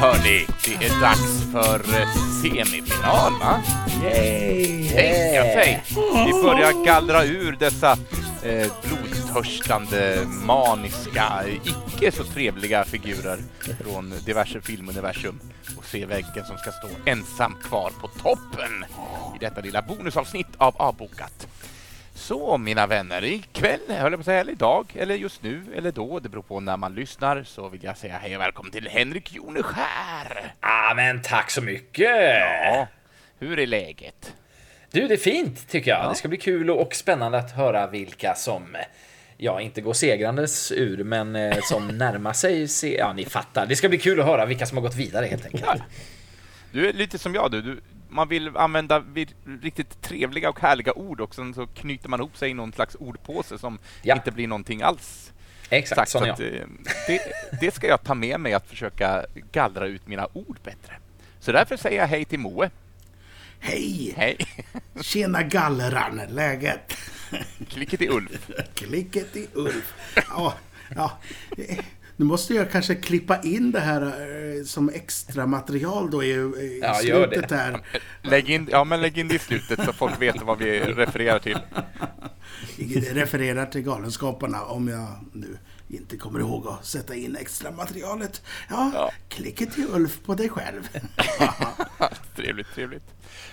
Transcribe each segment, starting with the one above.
Hörni, det är dags för eh, semifinal va? Yay! Tänka sig! Vi börjar gallra ur dessa eh, blodtörstande, maniska, icke så trevliga figurer från diverse filmuniversum och se vilken som ska stå ensam kvar på toppen i detta lilla bonusavsnitt av Avbokat. Så mina vänner, ikväll, höll jag på att säga, eller idag, eller just nu, eller då, det beror på när man lyssnar, så vill jag säga hej och välkommen till Henrik Joneskär! Ah, men tack så mycket! Ja, hur är läget? Du, det är fint tycker jag. Det ska bli kul och spännande att höra vilka som ja, inte går segrandes ur, men eh, som närmar sig. Se ja, ni fattar. Det ska bli kul att höra vilka som har gått vidare helt enkelt. Du är lite som jag du. du man vill använda riktigt trevliga och härliga ord och sen så knyter man ihop sig i någon slags ordpåse som Ja. inte blir någonting alls. Exakt, sagt. sån jag. eh, det, det ska jag ta med mig att försöka gallra ut mina ord bättre. Så därför säger jag hej till Moe. Hej! Hej! Tjena gallran, läget? Klicket i Ulf. Klicket i Ulf. Ja, ja. Nu måste jag kanske klippa in det här eh, som extra material då i, i Ja, slutet här. Lägg in, ja, men lägg in det i slutet så folk vet vad vi refererar till. Jag refererar till Galenskaparna om jag nu inte kommer ihåg att sätta in extra materialet. Ja, Ja. klicket i Ulf på dig själv. trevligt, trevligt.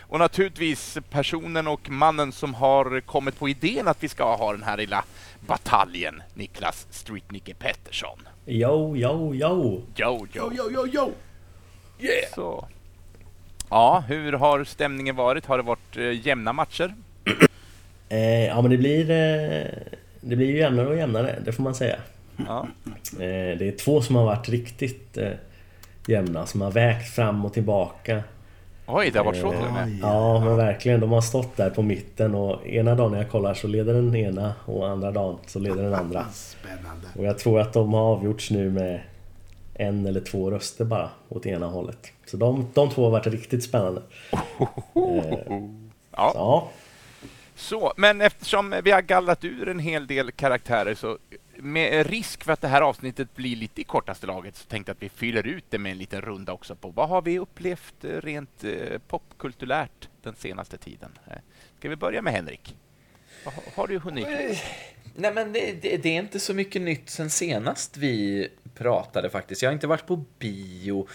Och naturligtvis personen och mannen som har kommit på idén att vi ska ha den här lilla bataljen, Niklas Street Nicke Pettersson. Yo, yo, yo! Jo, Jo, jo, jo, jo! Yeah. Så. Ja, hur har stämningen varit? Har det varit eh, jämna matcher? Eh, ja men det blir... Eh, det blir ju jämnare och jämnare, det får man säga. Ja. Eh, det är två som har varit riktigt eh, jämna, som har vägt fram och tillbaka. Oj, det har varit så till och med. Ja, men verkligen. De har stått där på mitten och ena dagen när jag kollar så leder den ena och andra dagen så leder den andra. Spännande. Och jag tror att de har avgjorts nu med en eller två röster bara åt ena hållet. Så de, de två har varit riktigt spännande. Ja. Ja, Så, men eftersom vi har gallrat ur en hel del karaktärer så med risk för att det här avsnittet blir lite i kortaste laget så tänkte jag att vi fyller ut det med en liten runda också på vad har vi upplevt eh, rent eh, popkulturärt den senaste tiden? Eh, ska vi börja med Henrik? Vad har- har du hunnit? Nej, men det, det, det är inte så mycket nytt sen senast vi pratade faktiskt. Jag har inte varit på bio.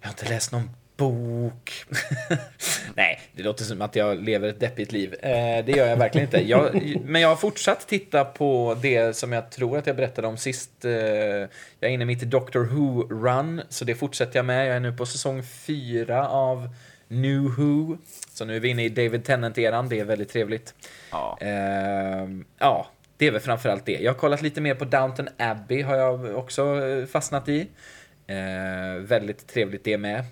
Jag har inte läst någon bok. Nej, det låter som att jag lever ett deppigt liv. Eh, det gör jag verkligen inte. Jag, men jag har fortsatt titta på det som jag tror att jag berättade om sist. Eh, jag är inne mitt i Doctor Who-run, så det fortsätter jag med. Jag är nu på säsong fyra av New Who. Så nu är vi inne i David Tennant-eran. Det är väldigt trevligt. Ja. Ehm, ja, det är väl framförallt det. Jag har kollat lite mer på Downton Abbey har jag också eh, fastnat i. Ehm, väldigt trevligt det med.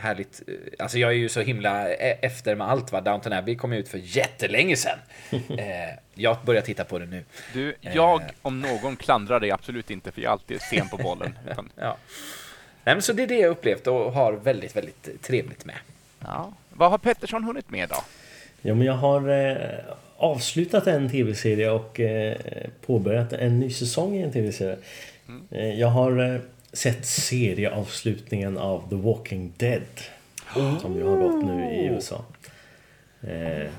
Härligt. eh, Alltså jag är ju så himla e- efter med allt va. Downton Abbey kom ut för jättelänge sedan. Ehm, jag börjar titta på det nu. Du, jag om någon klandrar dig absolut inte för jag är alltid sen på bollen. Utan, Ja. Nej, men så det är det jag upplevt och har väldigt, väldigt trevligt med. ja. Vad har Pettersson hunnit med då? Ja, men jag har eh, avslutat en tv-serie och eh, påbörjat en ny säsong i en tv-serie. Eh, jag har eh, sett serieavslutningen av The Walking Dead. Som ju har gått nu i USA. Eh,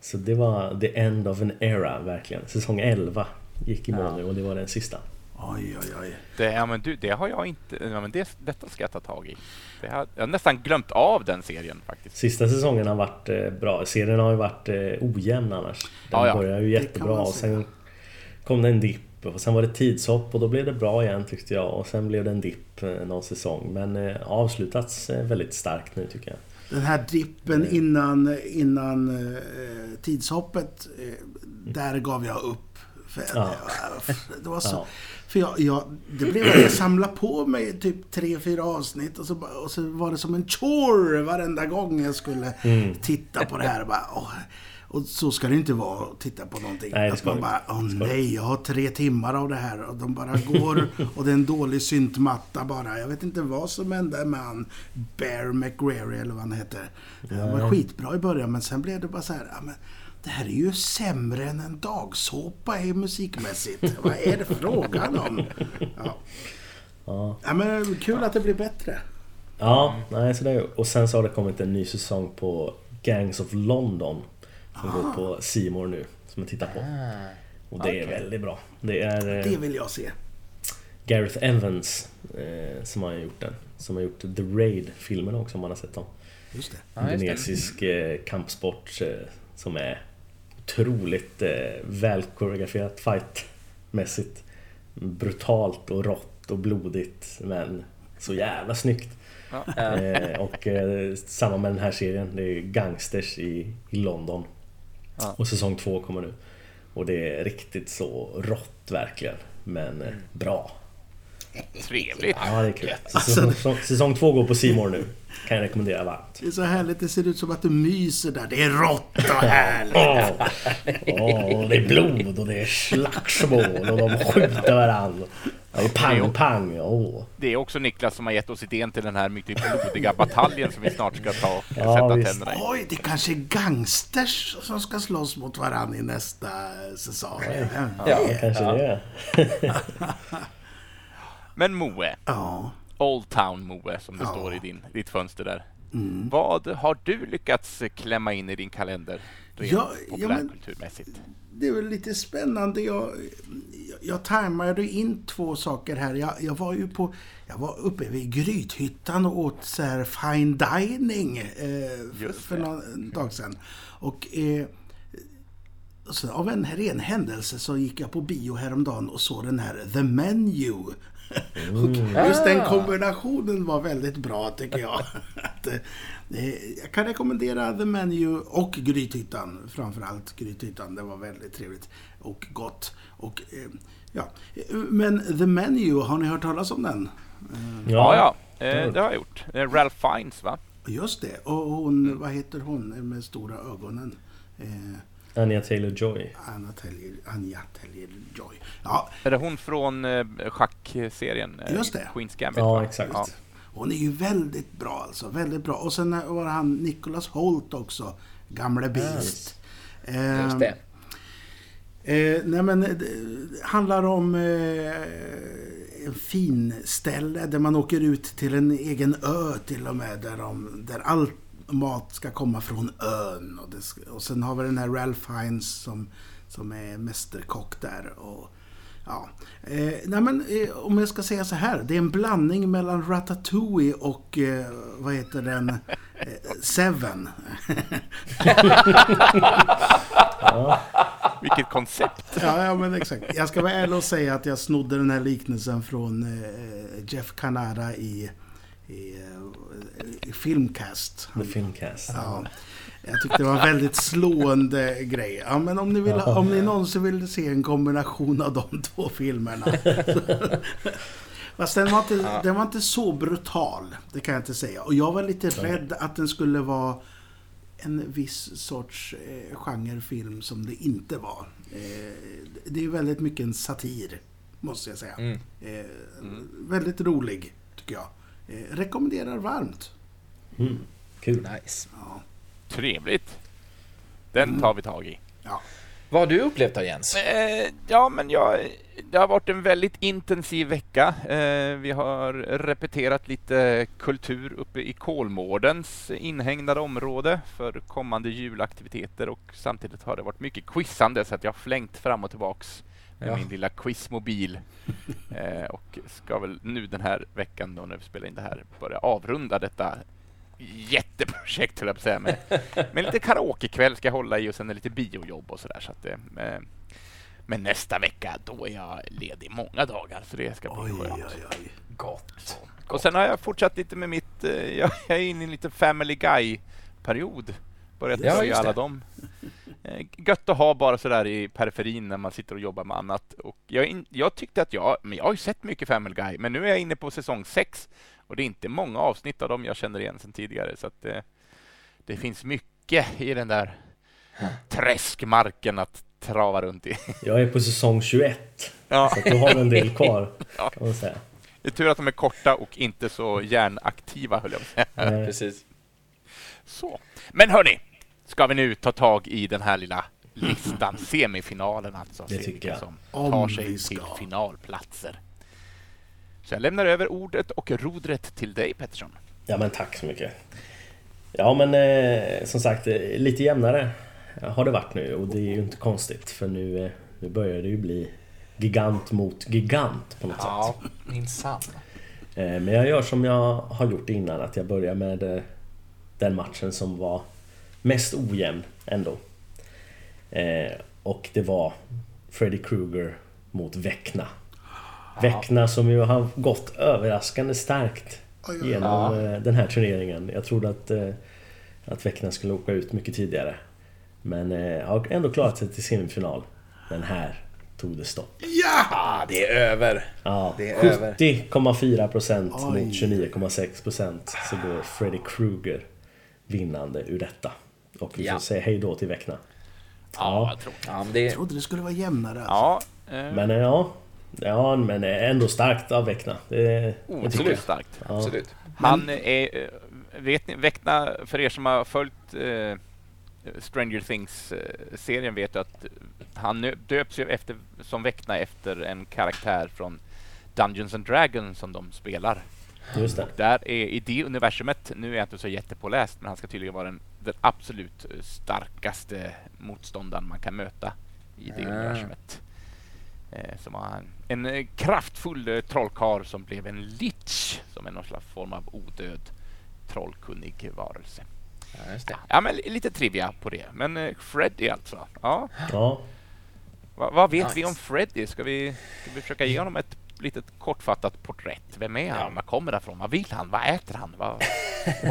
så det var the end of an era, verkligen. Säsong 11 gick i mål nu och det var den sista. Oj, oj, oj. Det, ja, men du, det har jag inte... Ja, men det, detta ska jag ta tag i. Det har, jag har nästan glömt av den serien faktiskt. Sista säsongen har varit eh, bra. Serien har ju varit eh, ojämn annars. Den Ja, ja. började ju jättebra och sen kom det en dipp och sen var det tidshopp och då blev det bra igen tyckte jag och sen blev det en dipp eh, någon säsong. Men eh, avslutats eh, väldigt starkt nu tycker jag. Den här dippen innan, innan eh, tidshoppet, eh, där gav jag upp. För, Ja. det var så... Ja. För jag, jag, det blev att jag samlade på mig typ tre, fyra avsnitt och så, och så var det som en chore varenda gång jag skulle Mm. titta på det här. Och bara, åh, Och så ska det inte vara att titta på någonting. Nej, att man bara, åh nej, jag har tre timmar av det här och de bara går och det är en dålig syntmatta bara. Jag vet inte vad som hände med han Bear McGrary eller vad han heter. Det var skitbra i början men sen blev det bara så här, ja, men det här är ju sämre än en dagsåpa i musikmässigt. vad är det frågan om? Ja. Ja, Ja, men kul att det blir bättre. ja nej, så det är, och sen så har det kommit en ny säsong på Gangs of London. Som går på More nu, som jag tittar på. Och det är okej. väldigt bra. Det är eh, Det vill jag se. Gareth Evans eh, som har gjort den. Som har gjort The Raid-filmen också om man har sett dem. Just det. Ja. Indonesisk eh, kampsport eh, som är otroligt eh, välkoreograferat fightmässigt. Brutalt och rått och blodigt men så jävla snyggt. Eh, och eh, samma med den här serien, det är gangsters i, i London. Ja. Och säsong två kommer nu. Och det är riktigt så rått verkligen. Men mm. bra. Trevligt. Ja, det är kul. Säsong, säsong, säsong två går på More nu. Kan jag rekommendera varmt. Det är så härligt, det ser ut som att du myser där. Det är rått och härligt. Åh, Åh, och det är blod och det är slagsmål och de skjuter varandra. Det är pang, pang. Åh. Det är också Niklas som har gett oss idén till den här mycket blodiga bataljen som vi snart ska ta och Ja, sätta visst. tänderna i. Oj, det kanske är gangsters som ska slåss mot varandra i nästa säsong. Ja, Det kanske ja. det är. Men Moe, Ja. Old Town Moe som det Ja. står i din, ditt fönster där. Mm. Vad har du lyckats klämma in i din kalender? Rent Ja, populärkulturmässigt. Det är väl lite spännande. Jag, jag, jag tajmade in två saker här. Jag, jag var ju på... Jag var uppe vid Grythyttan och åt så här fine dining eh, för någon dag sedan. Och... Eh, så av en ren händelse så gick jag på bio häromdagen och såg den här The Menu. och just den kombinationen var väldigt bra tycker jag. Att, eh, jag kan rekommendera The Menu och Grythyttan. Framförallt Grythyttan. Det var väldigt trevligt och gott. Och, eh, ja. Men The Menu, har ni hört talas om den? Ja, ja. Eh, jag det har jag gjort. Eh, Ralph Fiennes, va? Just det. Och hon, vad heter hon med stora ögonen? Eh, Anya Taylor-Joy. Anna Tellier, Anja Tellier-Joy. Ja, Är det hon från eh, schackserien? eh, Just det. Queen's Gambit, Ja, va? exakt. Ja. hon är ju väldigt bra alltså. Väldigt bra. Och sen var han Nicholas Holt också. Gamle Beast. Eh, Just det. Eh, nej men det handlar om eh, en fin ställe där man åker ut till en egen ö till och med. Där, de, där all mat ska komma från ön. Och, det, och sen har vi den här Ralph Fiennes som, som är mästerkock där. Och, ja. eh, nej men, eh, om jag ska säga så här. Det är en blandning mellan Ratatouille och eh, vad heter den? Eh, Seven. Vilket koncept! Ja, ja, men exakt. Jag ska vara ärlig och säga att jag snodde den här liknelsen från eh, Jeff Canara i, i, eh, i Filmcast. The Filmcast. Ja, jag tyckte det var en väldigt slående grej. Ja, men om ni, vill, om ni någonsin vill se en kombination av de två filmerna. Fast den var, inte, den var inte så brutal, det kan jag inte säga. Och jag var lite rädd att den skulle vara en viss sorts eh, genrefilm som det inte var. Eh, det är väldigt mycket en satir, måste jag säga. Mm. Eh, Väldigt rolig, tycker jag. Eh, rekommenderar varmt. Mm. Kul. Nice. Ja. Trevligt! Den tar vi tag i. Ja. Vad har du upplevt då Jens? Eh, ja, men jag, det har varit en väldigt intensiv vecka. Eh, vi har repeterat lite kultur uppe i Kolmårdens inhägnade område för kommande julaktiviteter och samtidigt har det varit mycket quizande så att jag har flängt fram och tillbaks Ja. min lilla quizmobil. Eh, och ska väl nu den här veckan då när vi spelar in det här börja avrunda detta jätteprojekt höll jag på att säga. Med, med lite karaokekväll ska jag hålla i och sen är lite biojobb och sådär. Så att, eh, men nästa vecka, då är jag ledig många dagar så det ska bli Oj, skönt. oj, oj. Gott. Och sen har jag fortsatt lite med mitt, eh, jag är inne i en liten Family Guy-period. Börjat Ja, följa alla dem. Eh, Gött att ha bara sådär i periferin när man sitter och jobbar med annat. Och jag, in, jag tyckte att jag, men jag har ju sett mycket Family Guy, men nu är jag inne på säsong sex och det är inte många avsnitt av dem jag känner igen sedan tidigare. Så att eh, det finns mycket i den där träskmarken att trava runt i. Jag är på säsong 21. Ja. Så att du har en del kvar. Ja. Kan man säga. Det är tur att de är korta och inte så hjärnaktiva, höll jag på att säga. Precis. Så. Men hörni, ska vi nu ta tag i den här lilla listan, semifinalen alltså. Det Se tycker vilka jag. som Om tar sig till finalplatser. Så jag lämnar över ordet och rodret till dig Pettersson. Ja men tack så mycket. Ja men eh, som sagt eh, lite jämnare har det varit nu och det är ju inte konstigt för nu, eh, nu börjar det ju bli gigant mot gigant på något sätt. minsann. Eh, Men jag gör som jag har gjort innan att jag börjar med eh, den matchen som var mest ojämn ändå. Eh, Och det var Freddy Krueger mot Vecna. Vecna som ju har gått överraskande starkt genom eh, den här turneringen. Jag trodde att, eh, att Vecna skulle åka ut mycket tidigare. Men har ändå klarat sig till semifinal. Men här tog det stopp. Ja! Det är över. Ja, Det är över. 70,4% Oj. mot 29,6% så går Freddy Krueger vinnande ur detta. Och vi Ja. får säga hej då till Vecna. Ja, jag tror Ja, men det, Jag trodde det skulle vara jämnare. Alltså. Ja, eh, Men eh, ja, ja men ändå starkt av Vecna. Det, jag. starkt. Ja. absolut. Han är, eh, vet ni, Väckna, för er som har följt eh, Stranger Things-serien vet att han döps ju efter, som Väckna efter en karaktär från Dungeons and Dragons som de spelar. Just det. Där är i det universumet, nu är jag inte så jättepåläst, men han ska tydligen vara den, den absolut eh, starkaste motståndaren man kan möta i det Ah. universumet. Eh, som var en, en eh, kraftfull trollkarl som blev en lich, som är någon slags form av odöd trollkunnig varelse. Ja, just det. Ja, men lite trivia på det. Men Freddy alltså. Ja, Ja, vad, vad vet vi Nice. om Freddy? Ska vi, ska vi försöka ge honom ett litet kortfattat porträtt? Vem är han? Var kommer han ifrån? Vad vill han? Vad äter han? Vad,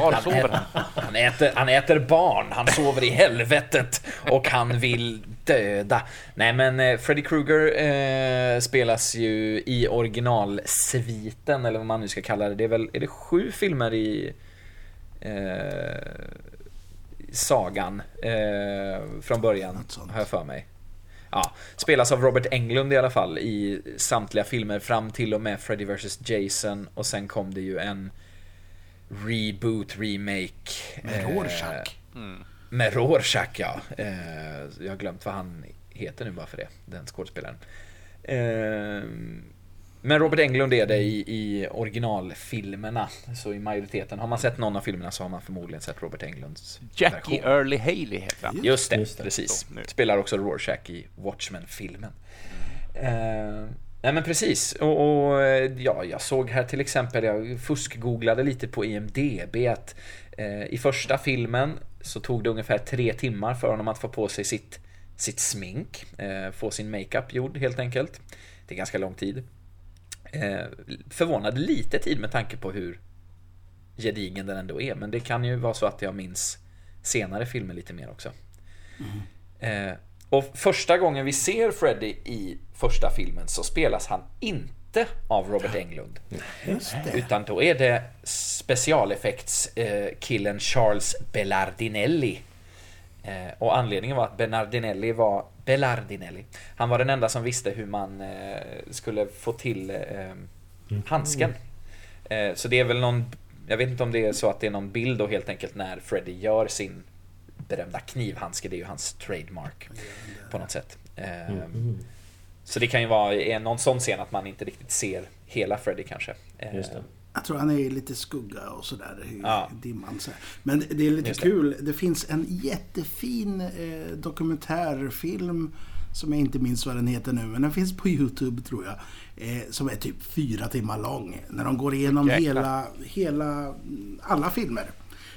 var sover han? Han äter, han äter barn, han sover i helvetet och han vill döda. Nej men eh, Freddy Krueger eh, spelas ju i originalsviten eller vad man nu ska kalla det. Det är väl, är det sju filmer i eh, sagan eh, från början har jag för mig. Ja, spelas av Robert Englund i alla fall i samtliga filmer fram till och med Freddy vs Jason och sen kom det ju en reboot, remake. Med eh, Rorschach. Mm. Med Rorschach ja. Eh, jag har glömt vad han heter nu bara för det, den skådespelaren. Eh, men Robert Englund är det i, i originalfilmerna. Så i majoriteten, har man sett någon av filmerna så har man förmodligen sett Robert Englunds Jackie version. Early Haley heter han. Just det, Just det. precis. Så. Spelar också Rorschach i Watchmen-filmen. Eh, nej men precis. Och, och ja, jag såg här till exempel, jag fuskgooglade lite på IMDB att eh, i första filmen så tog det ungefär tre timmar för honom att få på sig sitt, sitt smink. Eh, få sin makeup gjord helt enkelt. Det är ganska lång tid. Eh, förvånade lite tid med tanke på hur gedigen den ändå är. Men det kan ju vara så att jag minns senare filmer lite mer också. Eh, och första gången vi ser Freddy i första filmen så spelas han inte av Robert Englund. Utan då är det specialeffektskillen eh, killen Charles Bellardinelli. Eh, och anledningen var att Bernardinelli var Bellardinelli. Han var den enda som visste hur man eh, skulle få till eh, handsken. Eh, så det är väl någon, jag vet inte om det är så att det är någon bild då helt enkelt när Freddy gör sin berömda knivhandske, det är ju hans trademark på något sätt. Eh, Mm. Så det kan ju vara i någon sån scen att man inte riktigt ser hela Freddy kanske. Eh, just det. Jag tror han är lite skugga och sådär i Ja. dimman. Så. Men det är lite Just det. kul. Det. finns en jättefin eh, dokumentärfilm som jag inte minns vad den heter nu, men den finns på Youtube tror jag. Eh, som är typ fyra timmar lång. När de går igenom Jäklar. hela, hela, alla filmer.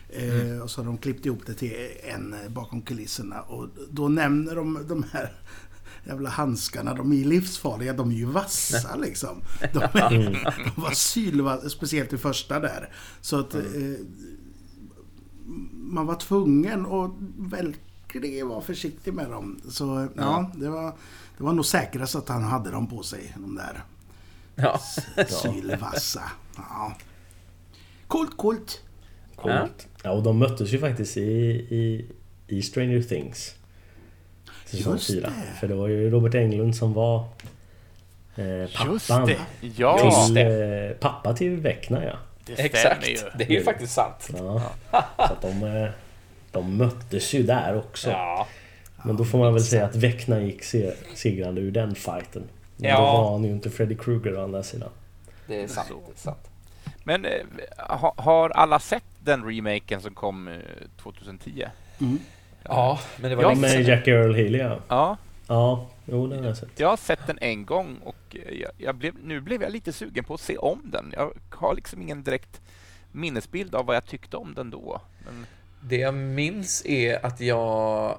Eh, Och så har de klippt ihop det till en eh, bakom kulisserna. Och då nämner de de här jävla handskarna. De är livsfarliga. De är ju vassa liksom. De, är, de var sylvassa, speciellt i första där. Så att eh, man var tvungen att verkligen vara försiktig med dem. Så ja, det, var, det var nog säkrast att han hade dem på sig. De där Ja. sylvassa. Ja. Coolt, coolt. Coolt. Ja, och de möttes ju faktiskt i, i, i Stranger Things. Säsong Just 4. det. För det var ju Robert Englund som var eh, Just pappan. det! Ja, Just Till, det. eh, pappa till Vecna ja. det Exakt, ju. det är ju faktiskt sant. ja. Så att de, eh, de möttes ju där också. Ja, Men då får man väl säga att Vecna gick se- segrande ur den fighten. Men Ja. då var han ju inte Freddy Krueger å andra sidan. det är sant. Det är sant. Men eh, ha, har alla sett den remaken som kom eh, 2010? Mm. Ja, men det var Ja, länge Med sedan. Jack Earl Haley ja. Ja, Ja, jo den har jag sett. jag har sett den en gång och eh, jag, jag blev, nu blev jag lite sugen på att se om den. Jag har liksom ingen direkt minnesbild av vad jag tyckte om den då. Men, Det jag minns är att jag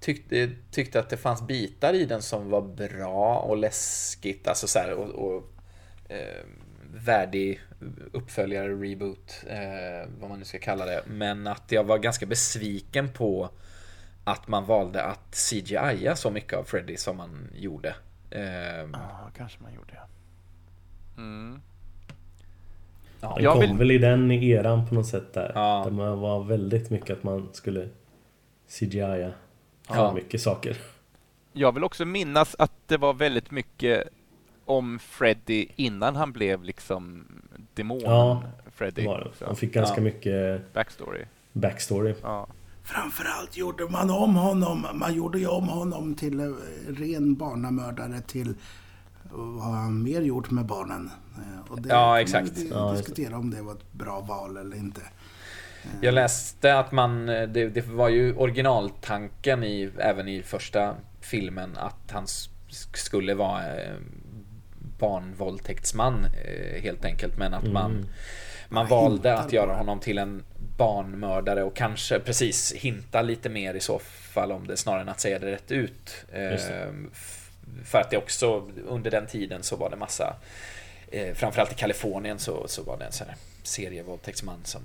tyckte, tyckte att det fanns bitar i den som var bra och läskigt, alltså så här, och, och eh, värdig uppföljare, reboot, eh, vad man nu ska kalla det. Men att jag var ganska besviken på att man valde att CGI så mycket av Freddy som man gjorde. Eh, ja, kanske man gjorde. Mm. ja, Det Jag kom vill- väl i den eran på något sätt där. Ja. Där man var väldigt mycket att man skulle CGI-a Ja. ja. mycket saker. Jag vill också minnas att det var väldigt mycket om Freddy innan han blev liksom demonen Ja, Freddy. Var det. Man fick ganska Ja. mycket backstory. backstory. Ja. Framförallt gjorde man om honom. Man gjorde ju om honom till eh, ren barnamördare till vad har han mer gjort med barnen? Eh, Och det Ja, exakt. ju Ja, diskutera om det var ett bra val eller inte. Jag läste att man, det, det var ju originaltanken i, även i första filmen att han skulle vara eh, barnvåldtäktsman eh, helt enkelt. Men att man, man Ja, valde att göra honom till en barnmördare och kanske precis hinta lite mer i så fall om det snarare än att säga det rätt ut. Det. Eh, f- För att det också under den tiden så var det massa eh, Framförallt i Kalifornien så, så var det en sån här serievåldtäktsman som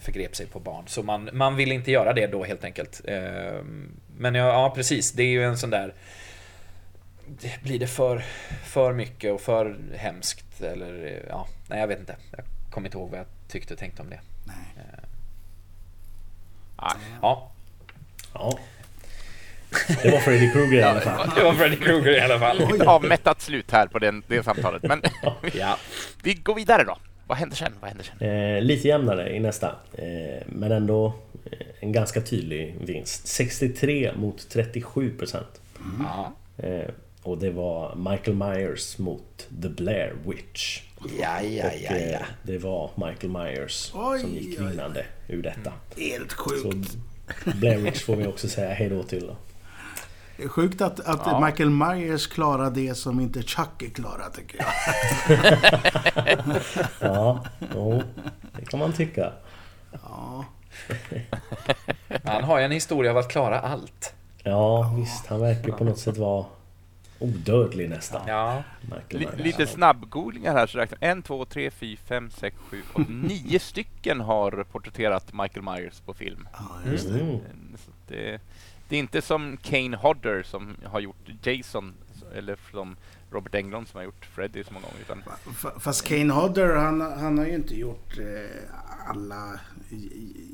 förgrep sig på barn. Så man, man vill inte göra det då helt enkelt. Eh, Men ja, ja, precis. Det är ju en sån där... Det, blir det för, för mycket och för hemskt? Eller ja, nej jag vet inte. Jag kommer inte ihåg vad jag tyckte och tänkte om det. Nej. Ja, Ja. Det var Freddy Krueger i alla fall. det var Freddy Krueger i alla fall. Avmättat slut här på den, det samtalet. Men Ja, vi går vidare då. Vad händer sen? Vad händer sen? Eh, lite jämnare i nästa. Eh, men ändå eh, en ganska tydlig vinst. 63 mot 37 procent. ja, Eh, och det var Michael Myers mot The Blair Witch. Ja, ja, och ja, eh, ja. det var Michael Myers Oj, som gick vinnande ur detta. Helt Så sjukt. Blair Witch får vi också säga hejdå till då. Det är sjukt att, att Ja. Michael Myers klarar det som inte Chucky klarar tycker jag. Ja, jo, det kan man tycka. Ja. Han har ju en historia av att klara allt. Ja, visst. Han verkar på något sätt vara odödlig nästan. Ja, Myers. lite snabbgooglingar här så räknar en, två, tre, fyra, fem, sex, sju, åtta, nio stycken har porträtterat Michael Myers på film. ja, just det. Mm. Så det, det är inte som Kane Hodder som har gjort Jason eller som Robert Englund som har gjort Freddy så många gånger. Utan Fast Kane Hodder, han, han har ju inte gjort eh, alla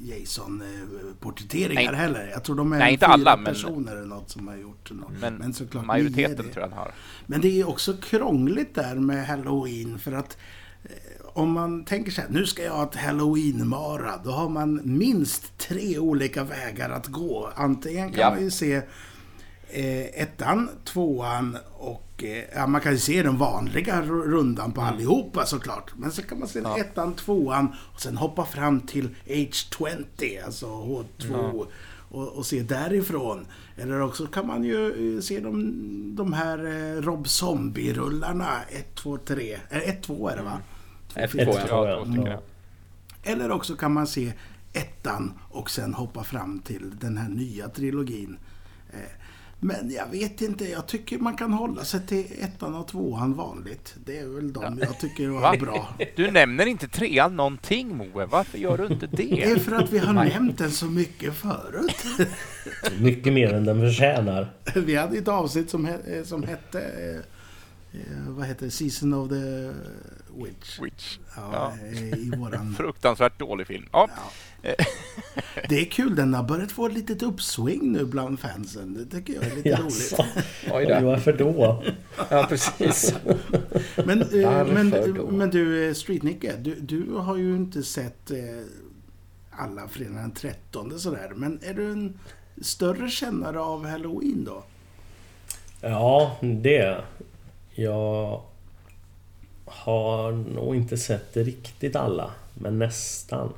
Jason-porträtteringar heller. Jag tror de är Nej, inte alla, men- personer eller något som har gjort något. men, Men såklart, majoriteten tror jag han har. Men det är också krångligt där med Halloween för att eh, om man tänker sig nu ska jag ha ett Halloween-mara. Då har man minst tre olika vägar att gå. Antingen kan Ja. man ju se eh, ettan, tvåan och eh, ja, man kan ju se den vanliga ru- rundan på allihopa såklart. Men så kan man se Ja. ettan, tvåan och sen hoppa fram till H20, alltså H2 och, och se därifrån. Eller också kan man ju eh, se de, de här eh, Rob Zombie-rullarna 1, 2, 3. 1, 2 är det va? Två Ett, filmer. två, Ett, ja. två, Ja, ja. två stycken, Ja. ja. Eller också kan man se ettan och sen hoppa fram till den här nya trilogin. Men jag vet inte, jag tycker man kan hålla sig till ettan och tvåan vanligt. Det är väl de jag tycker var Va? bra. Du nämner inte trean någonting Moe. Varför gör du inte Det är det? för att vi har nämnt den så mycket förut. Mycket mer än den förtjänar. Vi hade ett avsnitt som, he- eh, som hette... eh, eh, Vad heter det? Season of the Witch. Witch. Ja, Ja. I våran... Fruktansvärt dålig film. Ja, Ja. Det är kul, den har börjat få ett litet uppsving nu bland fansen. Det tycker jag är lite roligt. Oj då. varför då? Ja, precis. Men, eh, men, då? men du, eh, Street-Nicke, du, du har ju inte sett eh, alla fredag den 13 sådär. Men är du en större kännare av Halloween då? Ja, det. Jag har nog inte sett riktigt alla, men nästan.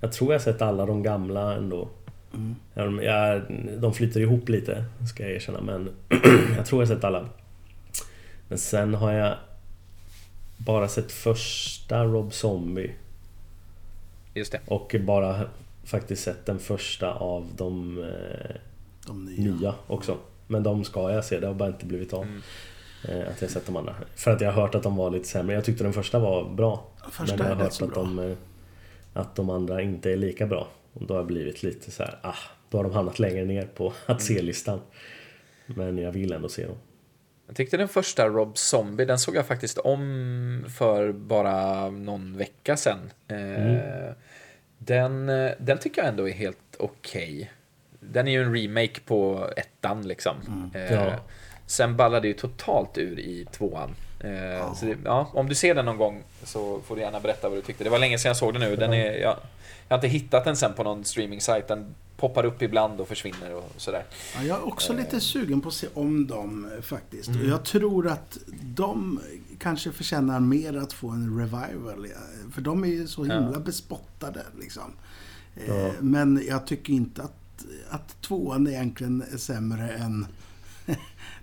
Jag tror jag har sett alla de gamla ändå. Mm. Jag, de flyter ihop lite, ska jag erkänna, men jag tror jag har sett alla. Men sen har jag bara sett första Rob Zombie Just det. och bara faktiskt sett den första av de eh, De nya. nya också. Men de ska jag se, det har bara inte blivit av. Mm. Eh, Att jag sett de andra. För att jag har hört att de var lite sämre. Jag tyckte den första var bra. Första men jag har hört att bra. de, eh, att de andra inte är lika bra. Och då har jag blivit lite så här, ah, då har de hamnat längre ner på att se-listan. Men jag vill ändå se dem. Jag tyckte den första Rob Zombie, den såg jag faktiskt om för bara någon vecka sedan. Eh, den, eh, den tycker jag ändå är helt okej. Den är ju en remake på ettan liksom. Eh, Ja. Sen ballade det ju totalt ur i tvåan. Eh, så det, ja, om du ser den någon gång så får du gärna berätta vad du tyckte. Det var länge sedan jag såg den nu. Den är, jag, jag har inte hittat den sen på någon streaming-sajt. Den poppar upp ibland och försvinner och sådär. Ja, jag är också lite sugen på att se om dem eh, faktiskt. Mm. Och jag tror att de kanske förtjänar mer att få en revival. ja. För de är ju så himla bespottade liksom. Eh, Ja. Men jag tycker inte att, att tvåan egentligen är sämre än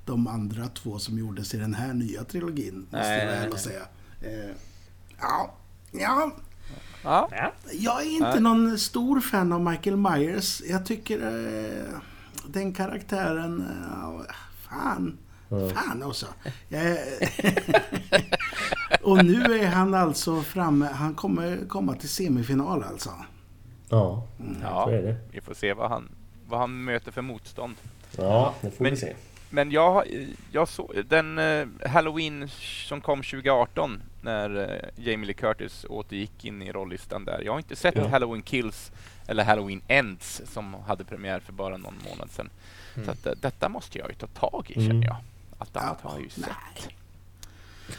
de andra två som gjordes i den här nya trilogin. Måste Nej, jag nej, väl nej. säga. Eh, Ja, ja, ja. Ja. jag är inte Nej. någon stor fan av Michael Myers. Jag tycker eh, den karaktären... Eh, fan. Ja. Fan också. Jag och nu är han alltså framme. Han kommer komma till semifinal alltså. Ja, ja. så är det. Vi får se vad han, vad han möter för motstånd. Ja, det får Men- vi se. Men jag, jag såg den eh, Halloween som kom 2018 när eh, Jamie Lee Curtis återgick in i rollistan där. Jag har inte sett Ja. Halloween Kills eller Halloween Ends som hade premiär för bara någon månad sedan. Så att, eh, detta måste jag ju ta tag i Mm. känner jag. Allt annat Ja, har jag ju nej. sett.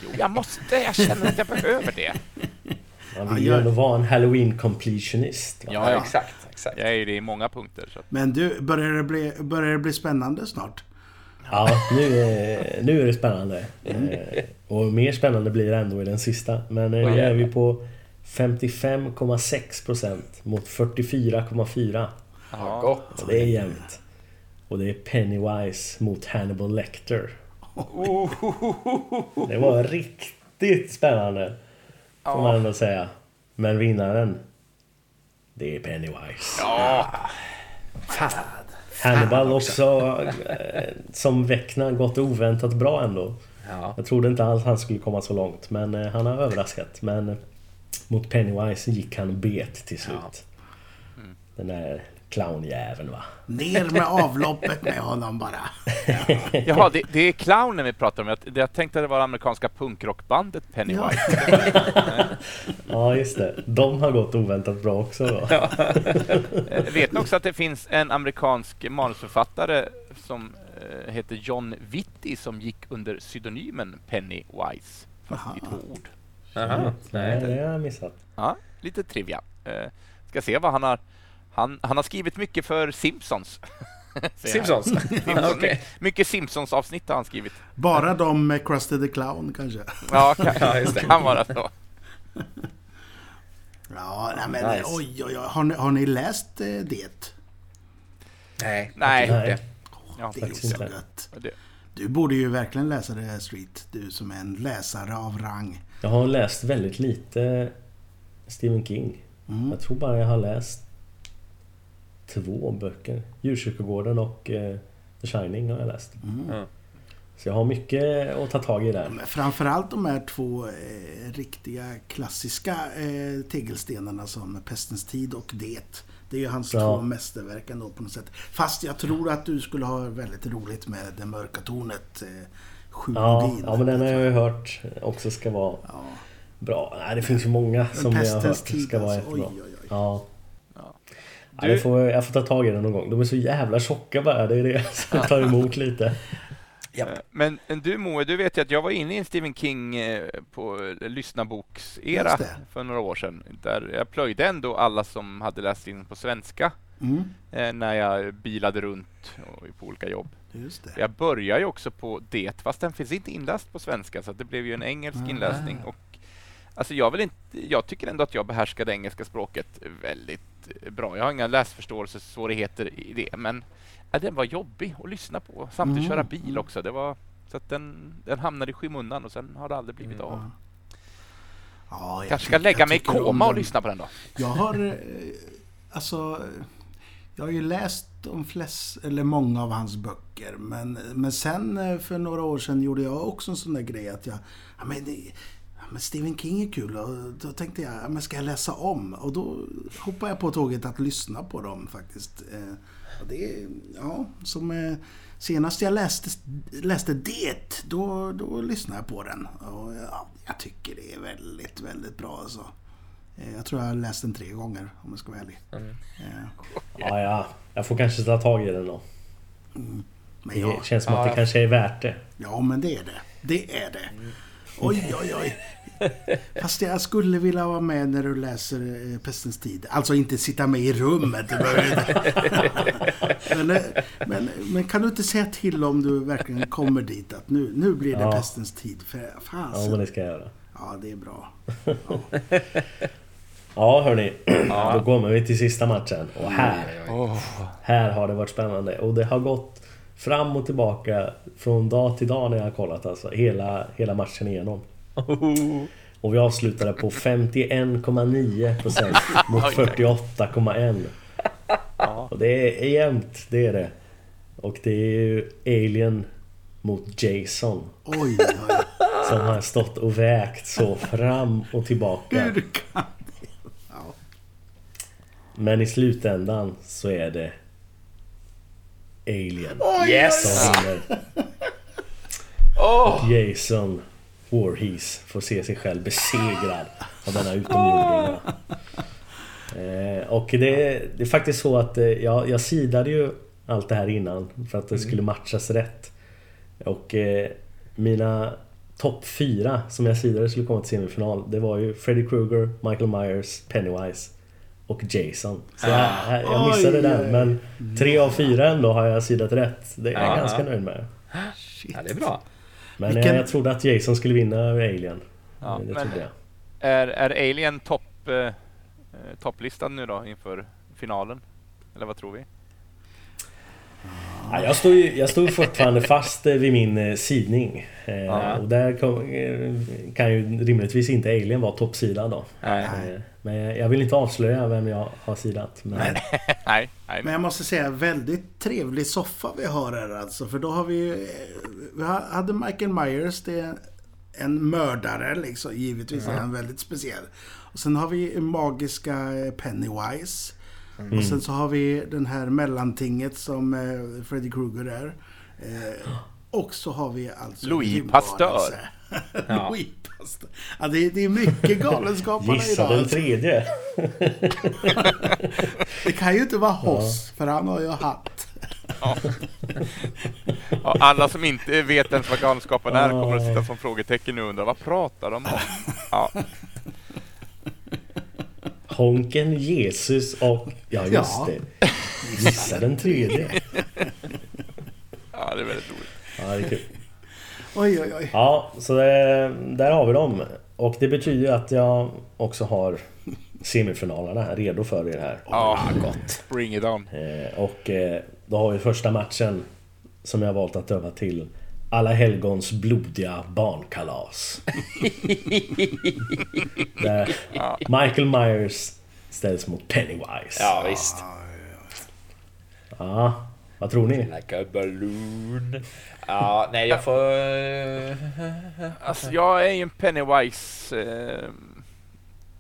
Jo, jag måste. Jag känner att jag behöver det. Man vill ju ändå vara en halloween completionist. va? Ja, ja. exakt. exakt. Jag är ju det i många punkter. Så att, Men du, börjar det bli, börjar det bli spännande snart? Ja, nu är, nu är det spännande. Eh, Och mer spännande blir det ändå i den sista. Men eh, nu är vi på 55,6% mot 44,4%. Ja, gott. Och det är jämnt. Och det är Pennywise mot Hannibal Lecter. Det var riktigt spännande. Får man ändå säga. Men vinnaren, det är Pennywise. Hannibal också, eh, som Vecna, gått oväntat bra ändå. Ja. Jag trodde inte alls han skulle komma så långt, men eh, han har överraskat. Men eh, mot Pennywise gick han bet till slut. Den där clownjäveln va. Ner med avloppet med honom bara. jaha, det, det är clownen vi pratar om. Jag, jag tänkte att det var amerikanska punkrockbandet Pennywise. Ja, just det. De har gått oväntat bra också då. Eh, Vet ni också att det finns en amerikansk manusförfattare som eh, heter John Vitti som gick under pseudonymen Pennywise, fast i två ord. Aha. Nej, Nej, det har jag missat. Ja, lite trivia. Eh, ska se vad han har... Han, han har skrivit mycket för Simpsons. Simpsons? Simpsons. Okej. My- Mycket Simpsons-avsnitt har han skrivit. Bara de med Krusty the Clown kanske. Ja, kan, Ja, det. kan vara så. Ja, nej, men Nice. oj, oj, oj. Har ni, har ni läst eh, det? Nej. Nej. Nej. Ja, Det är så gött. Du borde ju verkligen läsa det här Street. Du som är en läsare av rang. Jag har läst väldigt lite Stephen King. Mm. Jag tror bara jag har läst två böcker. Djurkyrkogården och eh, The Shining har jag läst. Mm. Så jag har mycket att ta tag i där. Men framförallt de här två eh, riktiga klassiska eh, tegelstenarna som Pestens tid och Det. Det är ju hans Ja. två mästerverk ändå på något sätt. Fast jag tror att du skulle ha väldigt roligt med Det mörka tornet. Eh, Ja, ja, men den har jag ju hört också ska vara Ja. bra. Nej, det finns ju många som jag har hört ska vara alltså. jättebra. Oj, oj, oj. Ja. Ja, det får, jag får ta tag i den någon gång. De är så jävla tjocka bara. Det är det som tar emot lite. Japp. Eh, Men, du Moe, du vet ju att jag var inne i en Stephen King eh, på lyssnarboksera för några år sedan. Där jag plöjde ändå alla som hade läst in på svenska Mm, eh, när jag bilade runt och på olika jobb. just det. Jag börjar ju också på det, fast den finns inte inläst på svenska, så det blev ju en engelsk Ah. inläsning. Och, alltså jag, vill inte, jag tycker ändå att jag behärskar det engelska språket väldigt eh, bra. Jag har inga läsförståelsesvårigheter i det, men ja, den var jobbig att lyssna på. Samtidigt Mm. köra bil också. Det var, så att den, den hamnade i skymundan och sen har det aldrig blivit av. Ja. Ja, jag Kanske ska lägga mig i koma och lyssna på den då. Jag har... eh, Alltså... Jag har ju läst de flest, eller många av hans böcker. Men, men sen eh, för några år sedan gjorde jag också en sån där grej att jag... Ja, men, men Stephen King är kul och då tänkte jag, ja, men ska jag läsa om? Och då hoppade jag på tåget att lyssna på dem faktiskt. Eh, Och det, är- ja, som eh, senast jag läste, läste det, då, då lyssnade jag på den. Och ja, jag tycker det är väldigt, väldigt bra alltså. Eh, Jag tror jag har läst den tre gånger om jag ska vara ärlig. Mm. Eh, Ja, ja. Jag får kanske ta tag i den då. Men Det ja, känns som att Ja. det kanske är värt det. ja, men det är det. Det är det. Oj, oj, oj. Fast jag skulle vilja vara med när du läser eh, Pestens tid. Alltså inte sitta med i rummet. men, eh, men, men kan du inte säga till om du verkligen kommer dit att nu, nu blir det Ja. Pestens tid? För Ja, fasen. men det ska jag göra. Ja, det är bra. Ja, hörni. Då kommer vi till sista matchen. Och här, Oh. här har det varit spännande. Och det har gått fram och tillbaka från dag till dag när jag har kollat alltså. Hela, hela matchen igenom. Och vi avslutade på 51,9% mot 48,1%. Och det är jämnt, det är det. Och det är ju Alien mot Jason. Oj, oj, oj. Som har stått och vägt så fram och tillbaka. Hur kan. Men i slutändan så är det Alien Yes! som vinner. Åh! Jason Voorhees får se sig själv besegrad av denna utomjordingar. Eh, och det, det är faktiskt så att eh, jag, jag sidade ju allt det här innan för att det skulle matchas rätt. Och eh, mina topp fyra som jag sidade skulle komma till semifinal det var ju Freddy Krueger, Michael Myers, Pennywise och Jason. Så jag, jag missade Oj, den men tre av fyra ändå har jag sidat rätt. Det är jag Ja. ganska nöjd med. Shit. Ja, det är bra. Men Vilken- jag trodde att Jason skulle vinna över Alien. Ja, det men- trodde jag. Är, är Alien topp, eh, topplistad nu då inför finalen? Eller vad tror vi? Ja, jag står ju jag står ju fortfarande fast eh, vid min eh, sidning. Eh, Ja. Och där kan ju rimligtvis inte Alien vara toppsidan då. Nej. Eh, Men jag vill inte avslöja vem jag har sidat. Men Nej. nej, nej. Men jag måste säga, väldigt trevlig soffa vi har här alltså. För då har vi ju... Vi hade Michael Myers, det är en mördare liksom. Givetvis är han väldigt speciell. Och sen har vi magiska Pennywise. Och sen så har vi den här mellantinget som eh, Freddy Krueger är. Och så har vi alltså... Louis. Pasteur. Ja. Louis Pasteur. Ja, det, är- det är mycket galenskaparna gissa idag. den tredje. Det kan ju inte vara Hoss, för han har ju hatt. Ja, alla som inte vet ens vad Galenskaparna är kommer att sitta som frågetecken nu och undra vad pratar de om? Ja, Honken, Jesus och... Ja just Ja. det. Gissa den tredje. ja, det är väldigt roligt. Ja, det är kul. Oj, oj, oj. Ja, så det, där har vi dem. Och det betyder att jag också har semifinalerna redo för er här. Ja, gott. Bring it on. Eh, och eh, då har vi första matchen som jag har valt att döpa till Alla helgons blodiga barnkalas. Där Michael Myers ställs mot Pennywise. Ja, visst. Ja, vad tror ni? Like a balloon. Ja, nej jag får... Alltså, jag är ju en Pennywise... Eh,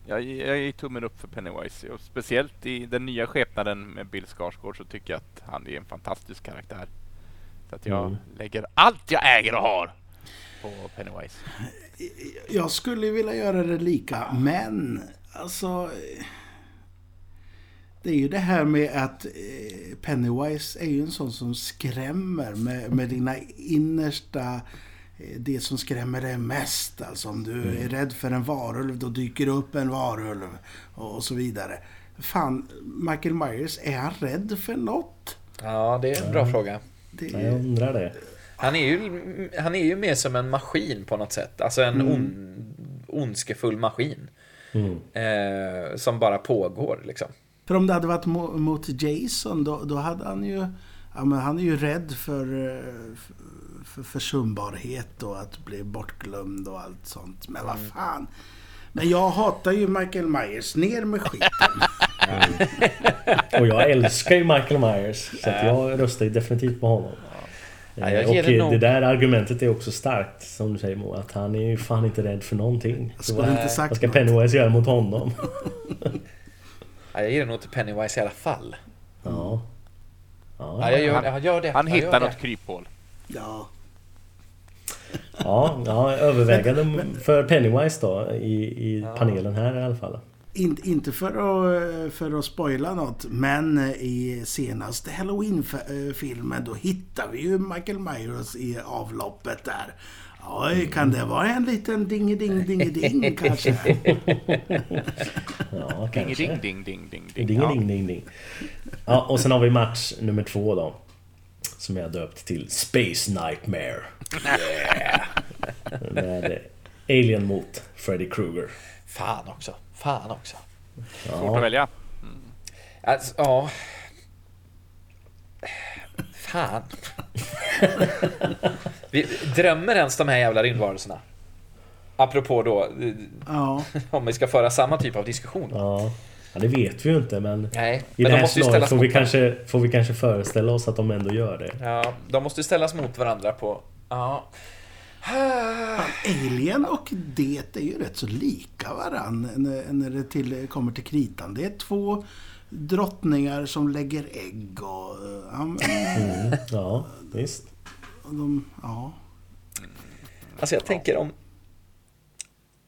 jag, jag är tummen upp för Pennywise. Och speciellt i den nya skepnaden med Bill Skarsgård så tycker jag att han är en fantastisk karaktär. Så att jag Mm. lägger allt jag äger och har på på Pennywise. Jag skulle vilja göra det lika, men alltså... Det är ju det här med att eh, Pennywise är ju en sån som skrämmer med, med dina innersta... eh, Det som skrämmer dig mest. Alltså om du är rädd för en varulv, då dyker det upp en varulv. Och så vidare. Fan, Michael Myers, är han rädd för något? Ja, det är en bra fråga. Det, Ja, jag undrar det. Han är, ju, han är ju mer som en maskin på något sätt. Alltså en on, ondskefull maskin. Mm. Eh, som bara pågår liksom. För om det hade varit mo- mot Jason, då, då hade han ju... Ja, men han är ju rädd för, eh, för försumbarhet och att bli bortglömd och allt sånt. Men vad fan. Men jag hatar ju Michael Myers. Ner med skiten. Och jag älskar ju Michael Myers. Så att jag röstar ju definitivt på honom. Ja, jag Eh, ger och det det, där argumentet är också starkt, som du säger Mo. Att han är ju fan inte rädd för någonting. Jag Så skulle vad, inte sagt vad ska något. Pennywise göra mot honom? Ja, jag ger det nog till Pennywise i alla fall. Ja. Ja, jag gör, jag gör det. Han hittar något kryphål. Ja. Ja, ja övervägande för Pennywise då i, i panelen här i alla fall. In, inte för att, för att spoila något, men i senaste Halloween-filmen då hittar vi ju Michael Myers i avloppet där. Oj, kan det vara en liten kanske? Ja, Ding, kanske. ding, ding, ding, ding, ding. Ding, Ja. ding, ding, ding. Ja, och sen har vi match nummer två då. Som jag döpt till Space Nightmare. Med Alien mot Freddy Krueger. Fan också. Fan också. Svårt att välja. Alltså, ja. Fan. Vi drömmer ens de här jävla rymdvarelserna? Apropå då, Ja, om vi ska föra samma typ av diskussion. Ja, ja det vet vi ju inte men... Nej, I men det de här scenariot får vi, varandra. kanske, får vi kanske föreställa oss att de ändå gör det. Ja, de måste ju ställas mot varandra på... Ja. Alien och det är ju rätt så lika varann när, när det till, kommer till kritan. Det är två drottningar som lägger ägg och... Ja, men, Mm, ja, visst. de, ja. Alltså jag tänker om...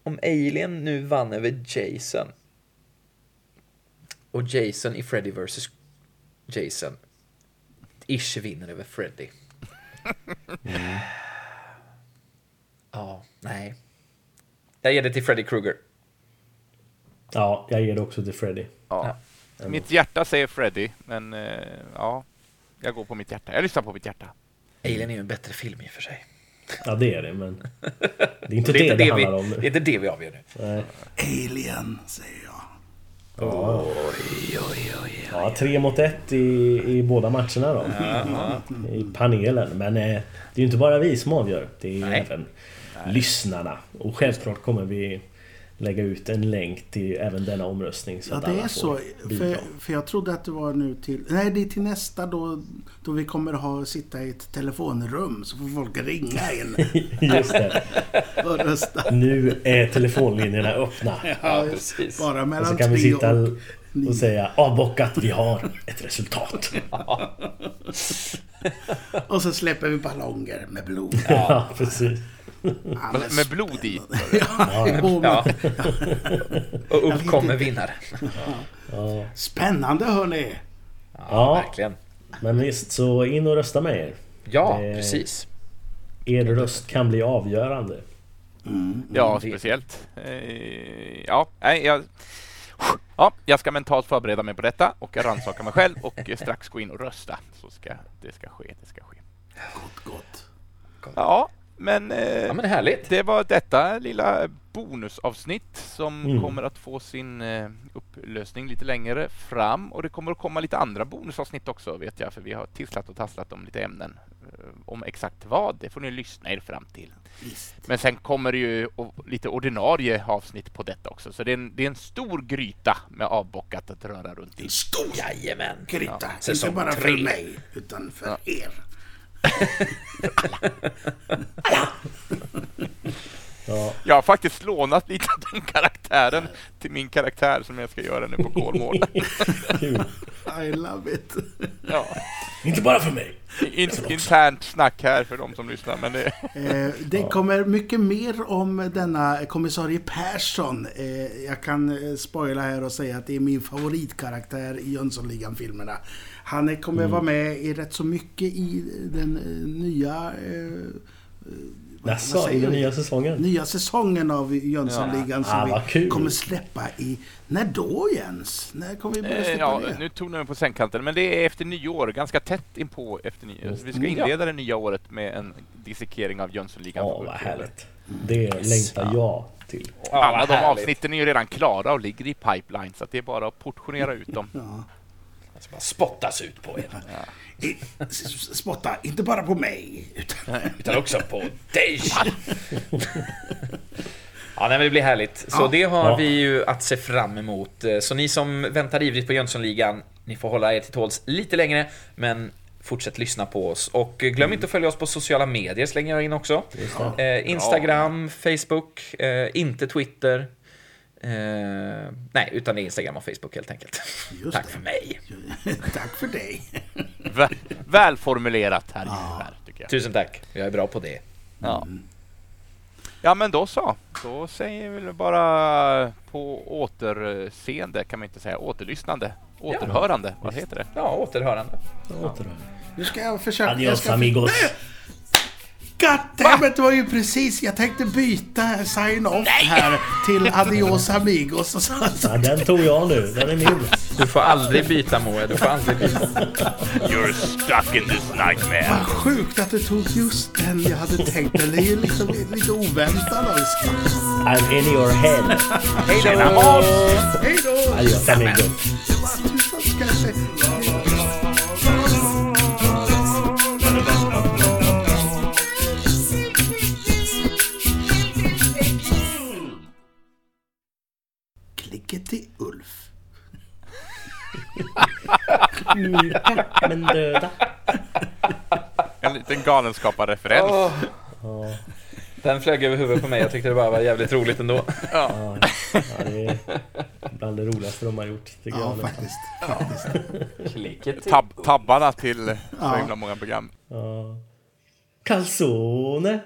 Om Alien nu vann över Jason. Och Jason i Freddy vs. Jason. Ish vinner över Freddy. Ja, nej. Jag ger det till Freddy Krueger. Ja, jag ger det också till Freddy. Ja. Mitt hjärta säger Freddy, men eh, ja, jag går på mitt hjärta. Jag lyssnar på mitt hjärta. Alien är ju en bättre film i och för sig. Ja, det är det, men... Det är inte Det det är det, det, vi, handlar om det är inte det vi avgör nu. Nej. Alien, säger jag. Ja. ja, tre mot ett i, i båda matcherna då. I panelen. Men eh, det är ju inte bara vi som avgör. Det är Nej. även lyssnarna. Och självklart kommer vi lägga ut en länk till även denna omröstning. Så Ja, att det alla är får så. bidra. För, för jag trodde att det var nu till... Nej, det är till nästa då, då vi kommer ha sitta i ett telefonrum. Så får folk ringa in Just det. och rösta. Nu är telefonlinjerna öppna. Ja, precis. Bara Och mellan så kan vi sitta och... och säga avbockat, vi har ett resultat. Och så släpper vi ballonger med blod. Ja, precis. Alldeles- Med blod i. Ja, Ja. Och upp kommer vinnare. Ja. Spännande hörni! Ja, Ja. verkligen. Men visst, så in och rösta med er. Ja, Det- precis. Er röst kan bli avgörande. Ja, speciellt. Eh, ja, nej, jag... Ja, jag ska mentalt förbereda mig på detta och rannsaka mig själv och strax gå in och rösta. Så ska det ska ske, det ska ske. Gott, gott. Ja, men, eh, Ja, men härligt. det var detta lilla bonusavsnitt som Mm. kommer att få sin eh, upplösning lite längre fram och det kommer att komma lite andra bonusavsnitt också vet jag för vi har tisslat och tasslat om lite ämnen. Eh, Om exakt vad, det får ni lyssna er fram till. Visst. Men sen kommer det ju lite ordinarie avsnitt på detta också. Så det är en, det är en stor gryta med avbockat att röra runt i. En stor Jajamän. gryta. säsong Inte bara tre. för mig, utan för er. Alla! Alla! Ja. Jag har faktiskt lånat lite av den karaktären till min karaktär som jag ska göra nu på Kolmården. I love it. Ja. Inte bara för mig. In, internt snack här för de som lyssnar, men det... Eh, det kommer mycket mer om denna kommissarie Persson. Eh, jag kan eh, spoila här och säga att det är min favoritkaraktär i Jönssonligan-filmerna. Han kommer vara med i rätt så mycket i den eh, nya... Eh, vad Jaså, i den nya säsongen? nya säsongen av Jönssonligan Ja. Ah, som vad vi kommer släppa i... När då Jens? När kommer vi börja Eh, släppa Ja, det? nu tog ni på sängkanten, men det är efter nyår, ganska tätt inpå efter nyår. Så vi ska inleda det nya året med en dissekering av Jönssonligan. Ja, vad härligt. Det längtar jag till. Alla de härligt. avsnitten är ju redan klara och ligger i pipeline, så att det är bara att portionera ut dem. Ja. Alltså bara spottas ut på er. I- Spotta, inte bara på mig. Utan Utan också på dig. Ja, nej, men det blir härligt. Så Ja. det har Ja. vi ju att se fram emot. Så ni som väntar ivrigt på Jönssonligan, ni får hålla er till tåls lite längre, men fortsätt lyssna på oss. Och glöm inte att följa oss på sociala medier, slänger jag in också. Eh, Instagram, Facebook, eh, inte Twitter. Eh, nej, utan det är Instagram och Facebook helt enkelt. Just Tack det. för mig. Tack för dig. Vä- välformulerat här, här tycker jag. Tusen tack. Jag är bra på det. Ja. ja, men då så. Då säger vi bara på återseende, kan man inte säga. Återlyssnande. Återhörande, vad heter det? Ja, återhörande. Återhör. Nu ska jag försöka... jag Adios ska amigos. Goddammit, det var ju precis... Jag tänkte byta sign-off här till adios amigos. Och så, så. Ja, den tog jag nu. Den är min. Du får aldrig byta Moe, du får aldrig byta. You're stuck in this nightmare. Vad sjukt att du tog just den jag hade tänkt. Den är ju liksom lite oväntad. I'm in your head. Hej då! Hej då! Adios amigos. Det var tusan ska jag säga. Mjuka men döda. En liten galenskaparreferens. Åh. Den flög över huvudet på mig, jag tyckte det bara var jävligt roligt ändå. Ja, ja, det är bland det roligaste de har gjort. Tycker Ja, jag. faktiskt. till... Tab tabbarna till så Ja. himla många program. Ja. Calzone.